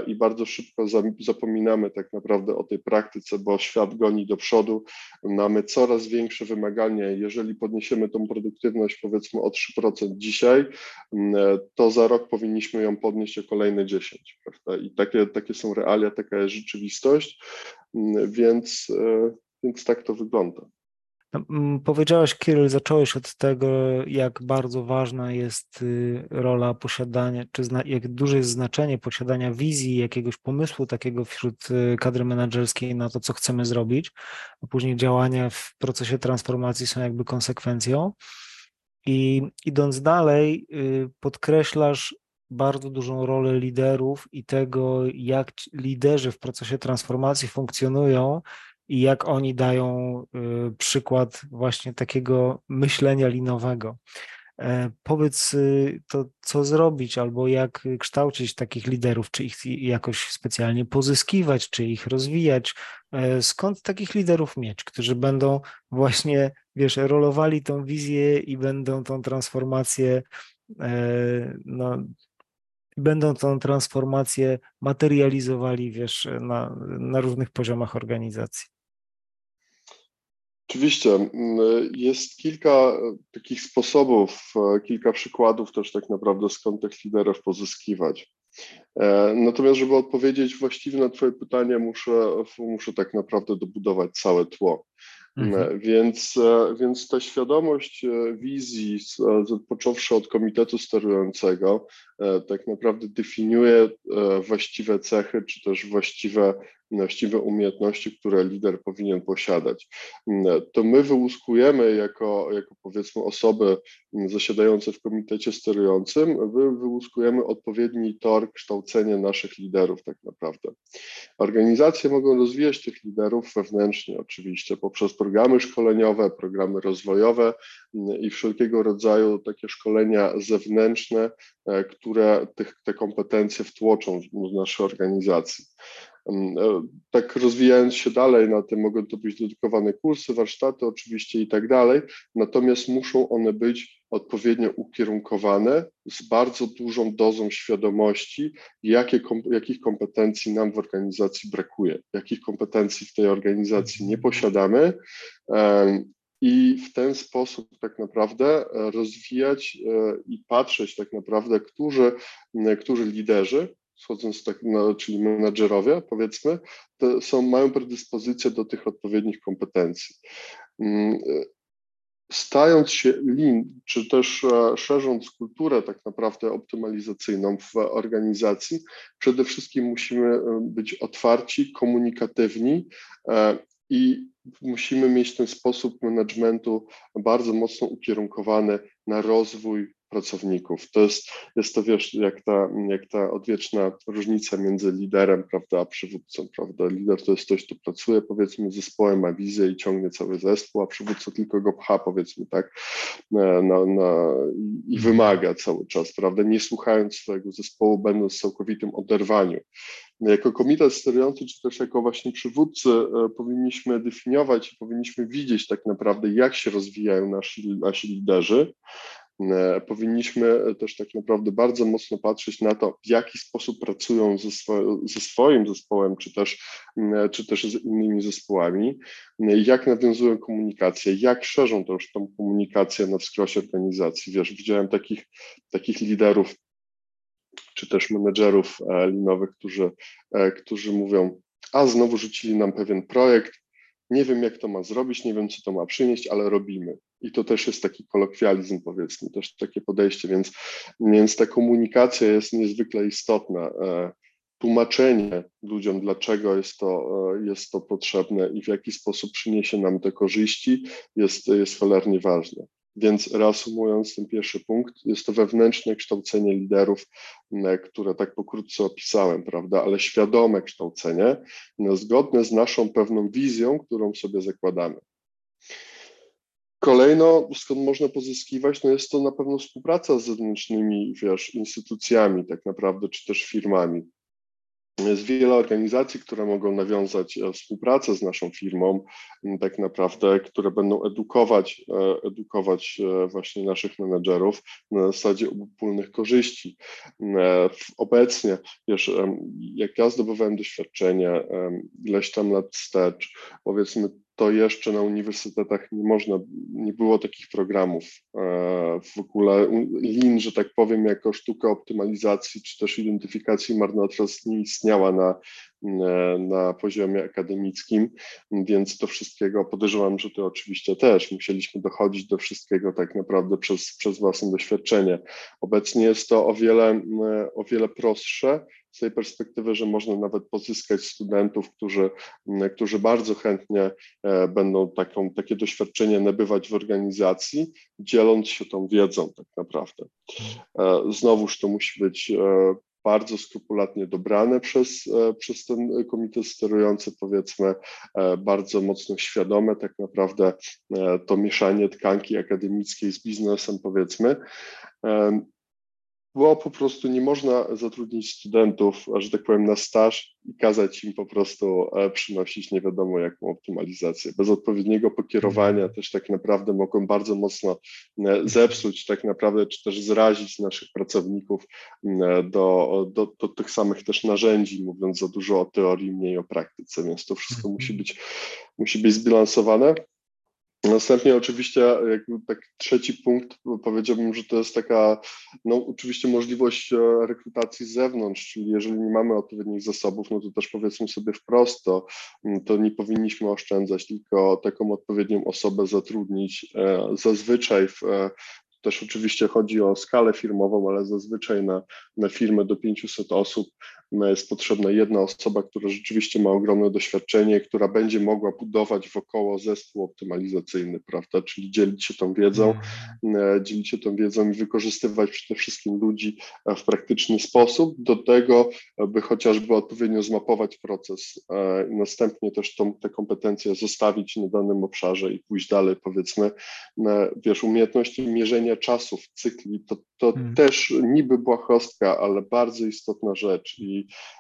i bardzo szybko zapominamy tak naprawdę o tej praktyce, bo świat goni do przodu, mamy coraz większe wymagania. Jeżeli podniesiemy tą produktywność powiedzmy o 3% dzisiaj, to za rok powinniśmy ją podnieść o kolejne 10, prawda? I takie, takie są realia, taka jest rzeczywistość, więc, e, więc tak to wygląda. No, mm, powiedziałeś, Kiryl, zacząłeś od tego, jak bardzo ważna jest y, rola posiadania, czy jak duże jest znaczenie posiadania wizji, jakiegoś pomysłu takiego wśród y, kadry menedżerskiej na to, co chcemy zrobić, a później działania w procesie transformacji są jakby konsekwencją. I idąc dalej, y, podkreślasz bardzo dużą rolę liderów i tego, jak liderzy w procesie transformacji funkcjonują i jak oni dają y, przykład właśnie takiego myślenia linowego. E, powiedz y, to, co zrobić, albo jak kształcić takich liderów, czy ich jakoś specjalnie pozyskiwać, czy ich rozwijać. E, skąd takich liderów mieć, którzy będą właśnie, wiesz, rolowali tą wizję i będą tą transformację, e, będą tą transformację materializowali, wiesz, na, na różnych poziomach organizacji. Oczywiście. Jest kilka takich sposobów, kilka przykładów też tak naprawdę, skąd tych liderów pozyskiwać. E, natomiast, żeby odpowiedzieć właściwie na Twoje pytanie, muszę, muszę tak naprawdę dobudować całe tło. Mhm. Więc, e, więc ta świadomość e, wizji, począwszy od komitetu sterującego, tak naprawdę definiuje właściwe cechy, czy też właściwe właściwe umiejętności, które lider powinien posiadać. Mm, to my wyłuskujemy jako, jako powiedzmy osoby zasiadające w komitecie sterującym, wyłuskujemy odpowiedni tor kształcenia naszych liderów tak naprawdę. Organizacje mogą rozwijać tych liderów wewnętrznie oczywiście poprzez programy szkoleniowe, programy rozwojowe mm, i wszelkiego rodzaju takie szkolenia zewnętrzne, e, które tych, te kompetencje wtłoczą w nasze organizacje. E, tak rozwijając się dalej na tym, mogą to być dedykowane kursy, warsztaty oczywiście i tak dalej, natomiast muszą one być odpowiednio ukierunkowane z bardzo dużą dozą świadomości, jakie, jakich kompetencji nam w organizacji brakuje, jakich kompetencji w tej organizacji nie posiadamy i w ten sposób tak naprawdę rozwijać e, i patrzeć tak naprawdę, którzy, którzy liderzy schodząc tak, no, czyli menadżerowie, powiedzmy, są, mają predyspozycję do tych odpowiednich kompetencji. Mm, stając się lean, czy też e, szerząc kulturę tak naprawdę optymalizacyjną w organizacji, przede wszystkim musimy e, być otwarci, komunikatywni e, i musimy mieć ten sposób managementu bardzo mocno ukierunkowany na rozwój pracowników. To jest, jest to, wiesz, jak ta, jak ta odwieczna różnica między liderem, prawda, a przywódcą, prawda. Lider to jest ktoś, kto pracuje, powiedzmy, z zespołem, ma wizję i ciągnie cały zespół, a przywódca tylko go pcha, powiedzmy, tak, na, na, na, i wymaga cały czas, prawda, nie słuchając swojego zespołu, będąc w całkowitym oderwaniu. Jako komitet sterujący, czy też jako właśnie przywódcy e, powinniśmy definiować i powinniśmy widzieć tak naprawdę, jak się rozwijają nasi, nasi liderzy, E, powinniśmy też tak naprawdę bardzo mocno patrzeć na to, w jaki sposób pracują ze, swo ze swoim zespołem, czy też, czy też z innymi zespołami, jak nawiązują komunikację, jak szerzą też tą komunikację na wskrosie organizacji. Wiesz, widziałem takich, takich liderów, czy też menedżerów e, linowych, którzy, e, którzy mówią, a znowu rzucili nam pewien projekt, nie wiem jak to ma zrobić, nie wiem co to ma przynieść, ale robimy. I to też jest taki kolokwializm, powiedzmy, też takie podejście, więc, więc ta komunikacja jest niezwykle istotna. E, tłumaczenie ludziom, dlaczego jest to, jest to potrzebne i w jaki sposób przyniesie nam te korzyści, jest, jest cholernie ważne. Więc reasumując ten pierwszy punkt, jest to wewnętrzne kształcenie liderów, które tak pokrótce opisałem, prawda, ale świadome kształcenie, zgodne z naszą pewną wizją, którą sobie zakładamy. Kolejno, skąd można pozyskiwać, no jest to na pewno współpraca z zewnętrznymi, wiesz, instytucjami tak naprawdę, czy też firmami. Jest wiele organizacji, które mogą nawiązać e, współpracę z naszą firmą, tak naprawdę, które będą edukować, e, edukować e, właśnie naszych menedżerów na zasadzie obopólnych korzyści. Obecnie, wiesz, jak ja zdobywałem doświadczenie ileś tam lat wstecz, powiedzmy to jeszcze na uniwersytetach nie można, nie było takich programów e, w ogóle. Lean, że tak powiem, jako sztuka optymalizacji czy też identyfikacji marnotrawstw nie istniała na, e, na poziomie akademickim, więc do wszystkiego podejrzewam, że to oczywiście też musieliśmy dochodzić do wszystkiego tak naprawdę przez, przez własne doświadczenie. Obecnie jest to o wiele, e, o wiele prostsze z tej perspektywy, że można nawet pozyskać studentów, którzy, którzy bardzo chętnie e, będą taką, takie doświadczenie nabywać w organizacji, dzieląc się tą wiedzą tak naprawdę. E, znowuż to musi być e, bardzo skrupulatnie dobrane przez, przez ten komitet sterujący, powiedzmy, bardzo mocno świadome tak naprawdę to mieszanie tkanki akademickiej z biznesem, powiedzmy bo po prostu nie można zatrudnić studentów, że tak powiem, na staż i kazać im po prostu e, przynosić nie wiadomo jaką optymalizację. Bez odpowiedniego pokierowania mhm. też tak naprawdę mogą bardzo mocno e, zepsuć tak naprawdę, czy też zrazić naszych pracowników e, do, do, do tych samych też narzędzi, mówiąc za dużo o teorii, mniej o praktyce, więc to wszystko musi mhm. być, musi być zbilansowane. Następnie oczywiście jakby tak trzeci punkt powiedziałbym, że to jest taka no oczywiście możliwość e, rekrutacji z zewnątrz, czyli jeżeli nie mamy odpowiednich zasobów, no to też powiedzmy sobie wprost, to, to nie powinniśmy oszczędzać, tylko taką odpowiednią osobę zatrudnić. E, zazwyczaj w, e, też oczywiście chodzi o skalę firmową, ale zazwyczaj na, na firmę do 500 osób jest potrzebna jedna osoba, która rzeczywiście ma ogromne doświadczenie, która będzie mogła budować wokoło zespół optymalizacyjny, prawda? Czyli dzielić się tą wiedzą, mhm. e, dzielić się tą wiedzą i wykorzystywać przede wszystkim ludzi e, w praktyczny sposób do tego, by chociażby odpowiednio zmapować proces e, i następnie też tą, te kompetencje zostawić na danym obszarze i pójść dalej, powiedzmy. Wiesz, umiejętności mierzenia czasów, cykli, to, to hmm. też niby błahostka, ale bardzo istotna rzecz i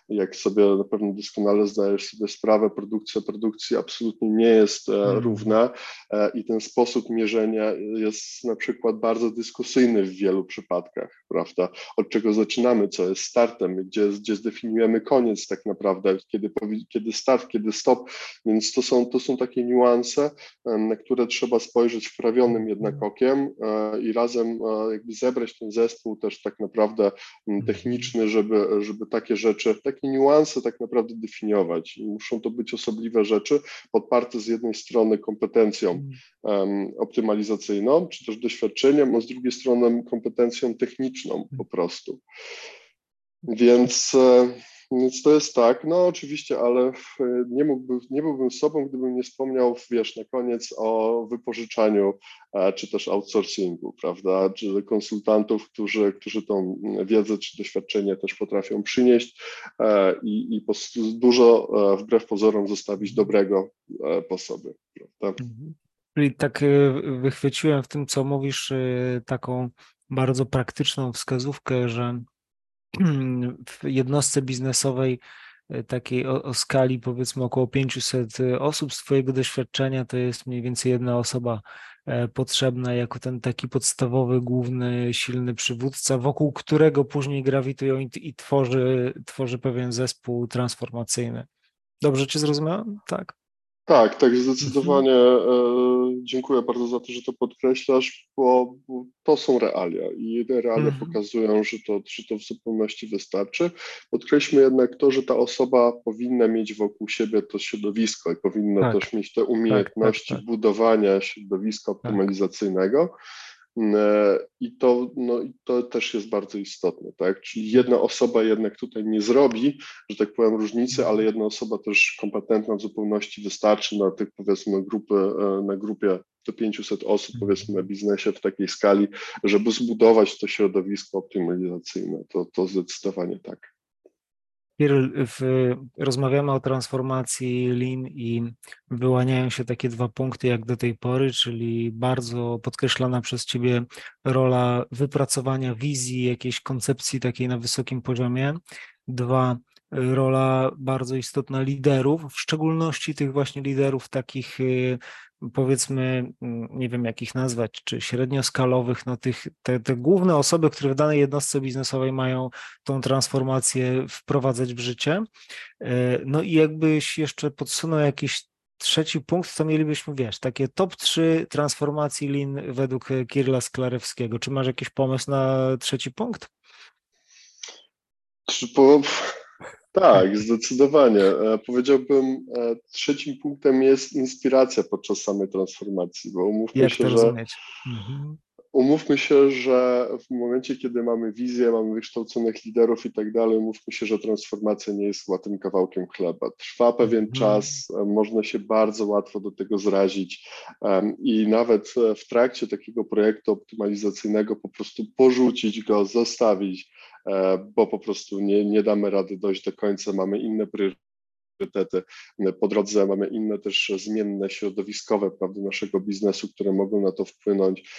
jak sobie na pewno doskonale zdajesz sobie sprawę, produkcja produkcji absolutnie nie jest hmm. równa e, i ten sposób mierzenia jest na przykład bardzo dyskusyjny w wielu przypadkach, prawda? Od czego zaczynamy, co jest startem, gdzie, gdzie zdefiniujemy koniec tak naprawdę, kiedy, kiedy start, kiedy stop, więc to są, to są takie niuanse, na które trzeba spojrzeć wprawionym jednak hmm. okiem e, i razem jakby zebrać ten zespół też tak naprawdę hmm. techniczny, żeby, żeby takie rzeczy rzeczy, takie niuanse tak naprawdę definiować. I muszą to być osobliwe rzeczy, podparte z jednej strony kompetencją um, optymalizacyjną, czy też doświadczeniem, a z drugiej strony kompetencją techniczną po prostu. Więc e, więc to jest tak, no oczywiście, ale nie, mógłby, nie byłbym sobą, gdybym nie wspomniał, wiesz, na koniec o wypożyczaniu e, czy też outsourcingu, prawda, czy konsultantów, którzy, którzy tą wiedzę czy doświadczenie też potrafią przynieść e, i, i dużo e, wbrew pozorom zostawić dobrego po sobie, prawda. Mhm. Czyli tak wychwyciłem w tym, co mówisz, taką bardzo praktyczną wskazówkę, że <clears throat> w jednostce biznesowej e, takiej o, o, skali powiedzmy około 500 e, osób z Twojego doświadczenia to jest mniej więcej jedna osoba e, potrzebna jako ten taki podstawowy, główny, silny przywódca, wokół którego później grawitują i, i tworzy, tworzy pewien zespół transformacyjny. Dobrze Cię zrozumiałem? Tak. Tak, tak, zdecydowanie. Mhm. E, dziękuję bardzo za to, że to podkreślasz, bo, to są realia i te realia mhm. pokazują, że to, że to w zupełności wystarczy. Podkreślmy jednak to, że ta osoba powinna mieć wokół siebie to środowisko i powinna tak. też mieć te umiejętności tak, tak, tak. budowania środowiska tak. optymalizacyjnego. E, I to, no, i to też jest bardzo istotne, tak? Czyli jedna osoba jednak tutaj nie zrobi, że tak powiem, różnicy, ale jedna osoba też kompetentna w zupełności wystarczy na tych powiedzmy grupy, e, na grupie do 500 osób powiedzmy na biznesie w takiej skali, żeby zbudować to środowisko optymalizacyjne. To, to zdecydowanie tak w, rozmawiamy o transformacji Lean i wyłaniają się takie dwa punkty jak do tej pory, czyli bardzo podkreślana przez Ciebie rola wypracowania wizji, jakiejś koncepcji takiej na wysokim poziomie. Dwa, rola bardzo istotna liderów, w szczególności tych właśnie liderów takich powiedzmy, mm, nie wiem jak ich nazwać, czy średnioskalowych, no tych, te, te główne osoby, które w danej jednostce biznesowej mają tą transformację wprowadzać w życie. E, no i jakbyś jeszcze podsunął jakiś trzeci punkt, to mielibyśmy, wiesz, takie top 3 transformacji lin według Kirla Sklarewskiego. Czy masz jakiś pomysł na trzeci punkt? Po, tak, zdecydowanie. E, powiedziałbym, e, trzecim punktem jest inspiracja podczas samej transformacji, bo umówmy Jak się, że? Mhm. umówmy się, że w momencie, kiedy mamy wizję, mamy wykształconych liderów i tak dalej, umówmy się, że transformacja nie jest łatwym kawałkiem chleba. Trwa pewien Mhm. czas, e, można się bardzo łatwo do tego zrazić em, i nawet w trakcie takiego projektu optymalizacyjnego po prostu porzucić go, zostawić, bo po prostu nie, nie damy rady dojść do końca, mamy inne priorytety. Po drodze mamy inne też zmienne środowiskowe prawda, naszego biznesu, które mogą na to wpłynąć.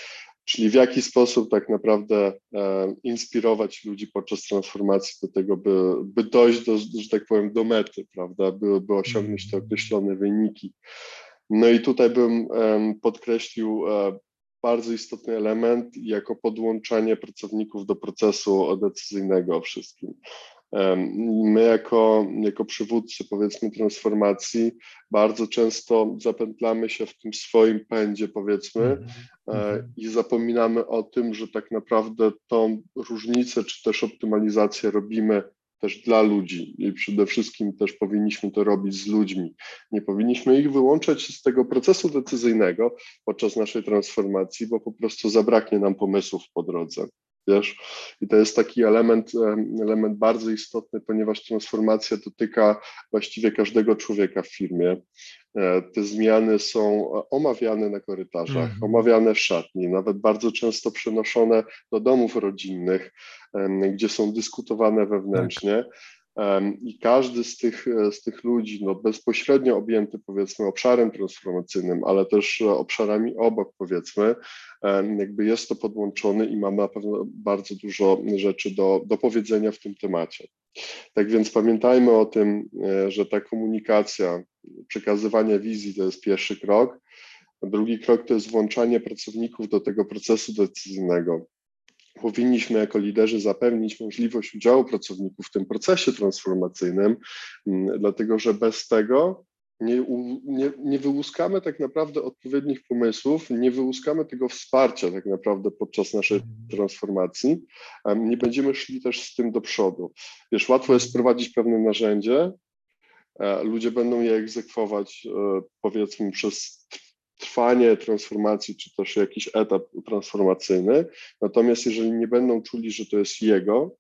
Czyli w jaki sposób tak naprawdę e, inspirować ludzi podczas transformacji do tego, by, by dojść do, że tak powiem, do mety, prawda, by, by osiągnąć te określone wyniki. No i tutaj bym em, podkreślił e, bardzo istotny element jako podłączanie pracowników do procesu decyzyjnego o wszystkim. My jako, jako przywódcy powiedzmy transformacji bardzo często zapętlamy się w tym swoim pędzie powiedzmy Mhm. e, Mhm. i zapominamy o tym, że tak naprawdę tą różnicę czy też optymalizację robimy też dla ludzi i przede wszystkim też powinniśmy to robić z ludźmi. Nie powinniśmy ich wyłączać z tego procesu decyzyjnego podczas naszej transformacji, bo po prostu zabraknie nam pomysłów po drodze. Wiesz? I to jest taki element, em, element bardzo istotny, ponieważ transformacja dotyka właściwie każdego człowieka w firmie. E, Te zmiany są omawiane na korytarzach, Mhm. omawiane w szatni, nawet bardzo często przenoszone do domów rodzinnych, gdzie są dyskutowane wewnętrznie. Em, I każdy z tych, e, z tych ludzi, no bezpośrednio objęty powiedzmy obszarem transformacyjnym, ale też e, obszarami obok powiedzmy, jakby jest to podłączony i ma na pewno bardzo dużo rzeczy do, do powiedzenia w tym temacie. Tak więc pamiętajmy o tym, e, że ta komunikacja, przekazywanie wizji to jest pierwszy krok. Drugi krok to jest włączanie pracowników do tego procesu decyzyjnego. Powinniśmy jako liderzy zapewnić możliwość udziału pracowników w tym procesie transformacyjnym, m, dlatego że bez tego nie, nie, nie wyłuskamy tak naprawdę odpowiednich pomysłów, nie wyłuskamy tego wsparcia tak naprawdę podczas naszej Mhm. transformacji, nie będziemy szli też z tym do przodu. Wiesz, łatwo jest wprowadzić pewne narzędzie, e, ludzie będą je egzekwować e, powiedzmy przez trwanie transformacji, czy też jakiś etap transformacyjny, natomiast jeżeli nie będą czuli, że to jest jego,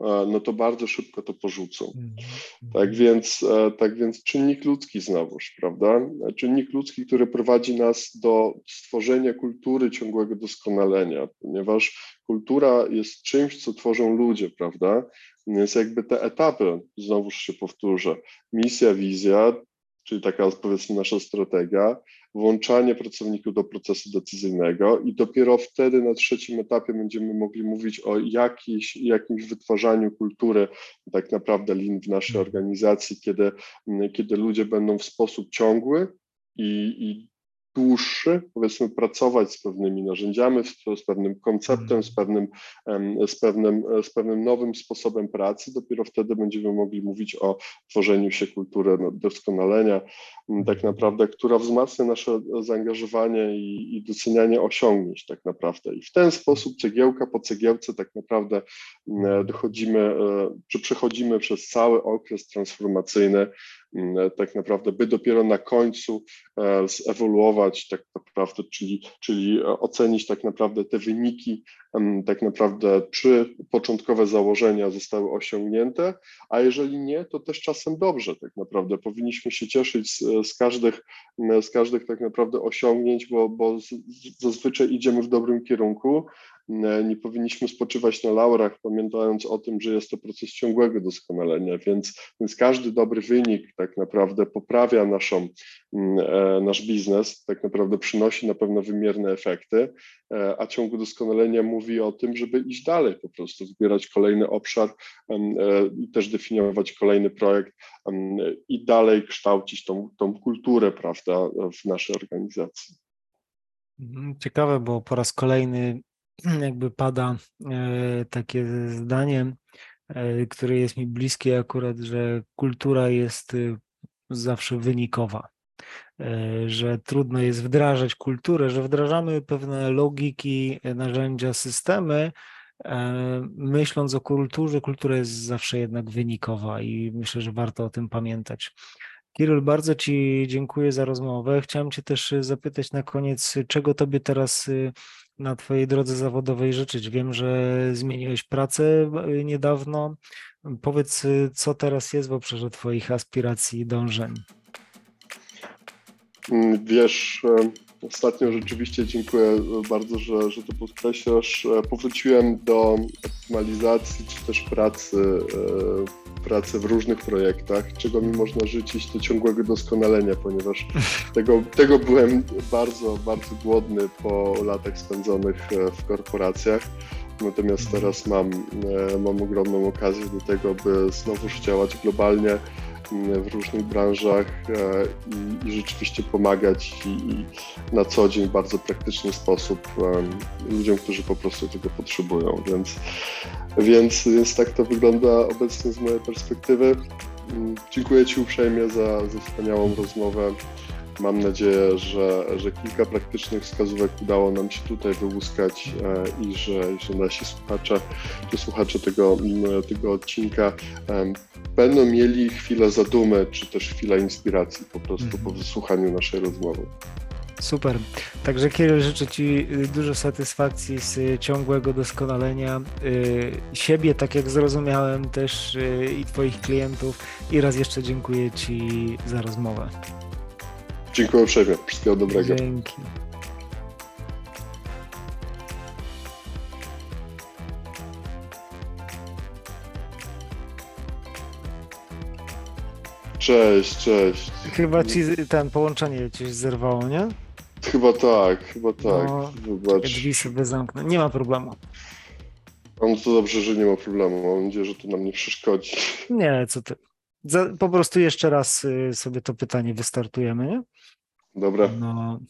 e, no to bardzo szybko to porzucą. Mhm. Tak więc, e, tak więc czynnik ludzki znowuż, prawda? Czynnik ludzki, który prowadzi nas do stworzenia kultury ciągłego doskonalenia, ponieważ kultura jest czymś, co tworzą ludzie, prawda? Więc jakby te etapy, znowuż się powtórzę, misja, wizja, czyli taka powiedzmy nasza strategia, włączanie pracowników do procesu decyzyjnego i dopiero wtedy na trzecim etapie będziemy mogli mówić o jakiejś, jakimś wytwarzaniu kultury tak naprawdę lin w naszej Mhm. organizacji, kiedy, kiedy ludzie będą w sposób ciągły i, i dłuższy, powiedzmy, pracować z pewnymi narzędziami, z, z pewnym konceptem, z pewnym, z, pewnym, z pewnym nowym sposobem pracy. Dopiero wtedy będziemy mogli mówić o tworzeniu się kultury no, doskonalenia, tak naprawdę, która wzmacnia nasze zaangażowanie i, i docenianie osiągnięć tak naprawdę. I w ten sposób cegiełka po cegiełce tak naprawdę dochodzimy, e, czy przechodzimy przez cały okres transformacyjny, tak naprawdę, by dopiero na końcu e, zewoluować tak naprawdę, czyli, czyli ocenić tak naprawdę te wyniki, tak naprawdę czy początkowe założenia zostały osiągnięte, a jeżeli nie, to też czasem dobrze tak naprawdę. Powinniśmy się cieszyć z, z, każdych, z każdych tak naprawdę osiągnięć, bo, bo z- z- zazwyczaj idziemy w dobrym kierunku. Nie powinniśmy spoczywać na laurach, pamiętając o tym, że jest to proces ciągłego doskonalenia, więc, więc każdy dobry wynik tak naprawdę poprawia naszą, nasz biznes, tak naprawdę przynosi na pewno wymierne efekty, a ciągu doskonalenia mówi o tym, żeby iść dalej po prostu, wybierać kolejny obszar i też definiować kolejny projekt i dalej kształcić tą, tą kulturę, prawda, w naszej organizacji. Mhm, ciekawe, bo po raz kolejny <clears throat> jakby pada e, takie zdanie, e, które jest mi bliskie akurat, że kultura jest y, zawsze wynikowa, e, że trudno jest wdrażać kulturę, że wdrażamy pewne logiki, narzędzia, systemy, myśląc o kulturze, kultura jest zawsze jednak wynikowa i myślę, że warto o tym pamiętać. Kirol, bardzo Ci dziękuję za rozmowę. Chciałem Cię też zapytać na koniec, czego Tobie teraz y, na Twojej drodze zawodowej życzyć? Wiem, że zmieniłeś pracę y, niedawno. Powiedz, co teraz jest w obszarze Twoich aspiracji i dążeń? Mm, wiesz, Ostatnio rzeczywiście dziękuję bardzo, że, że to podkreślasz. Powróciłem do optymalizacji czy też pracy, e, pracy w różnych projektach, czego mi można życzyć, to ciągłego doskonalenia, ponieważ tego, tego byłem bardzo, bardzo głodny po latach spędzonych e, w korporacjach. Natomiast mhm. teraz mam, e, mam ogromną okazję do tego, by znowuż działać globalnie w różnych branżach e, i, rzeczywiście pomagać i, i, na co dzień w bardzo praktyczny sposób ludziom, którzy po prostu tego potrzebują. Więc, więc, więc tak to wygląda obecnie z mojej perspektywy. Mm, dziękuję Ci uprzejmie za, za wspaniałą rozmowę. Mam nadzieję, że, że kilka praktycznych wskazówek udało nam się tutaj wyłuskać e, i że, że nasi słuchacze, czy słuchacze tego, tego odcinka będą mieli chwilę zadumy, czy też chwilę inspiracji po prostu mm. po wysłuchaniu naszej rozmowy. Super. Także Kirill, życzę Ci y, dużo satysfakcji z ciągłego doskonalenia y, siebie, tak jak zrozumiałem też y, i Twoich klientów. I raz jeszcze dziękuję Ci za rozmowę. Dziękuję uprzejmie. Wszystkiego dobrego. Dzięki. Cześć, cześć. Chyba ci ten połączenie ci zerwało, nie? Chyba tak, chyba tak. No, Wybacz. Drzwi sobie zamknę. Nie ma problemu. No to dobrze, że nie ma problemu. Mam nadzieję, że to nam nie przeszkodzi. Nie, co ty. Za, po prostu jeszcze raz y, sobie to pytanie wystartujemy, nie? Dobra. No,